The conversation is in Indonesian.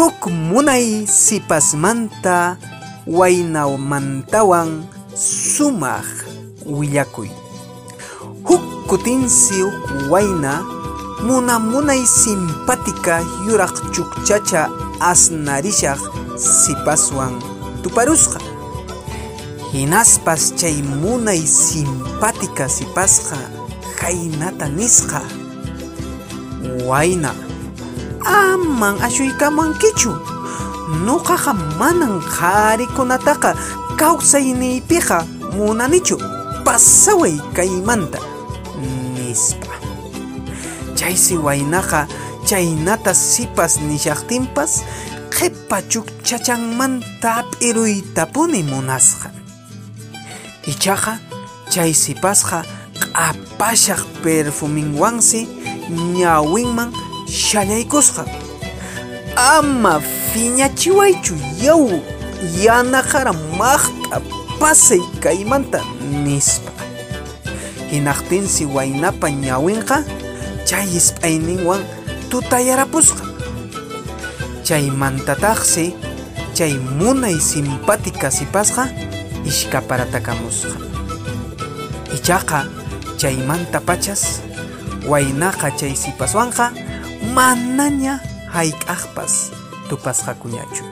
huk munay sipasmanta waynamantawan sumaq willakuy huk kutinsi huk wayna muna munay simpática yuraq chukchacha asnarishaq sipaswan tuparusqa hinaspas chay munay simpática sipasqa haynata nisqa. Wayna aman ashuykamankichu nuqaqa manan qharikunataqa kawsayniypiqa munanichu. Pasaway kaymanta nispa. Chaysi waynaqa chaynata sipas nishaqtinpas qhipa chukchachanmanta p'iruytapuni munasqa. Ichaqa chay sipasqa q'apashaq perfuminwansi ñawinman shallaykusqa ama phiñachiwaychu yaw yanaqara maqt'a pasay kaymanta nispa. Hinaqtinsi waynapa ñawinqa chay isp'ayninwan tutayarapusqa chaymantataqsi chay munay simpática sipasqa ishkaparatakamusqa ichaqa chaymanta pachas waynaqa chay sipaswanqa manaña hayk'aqpas tupasqakuñachu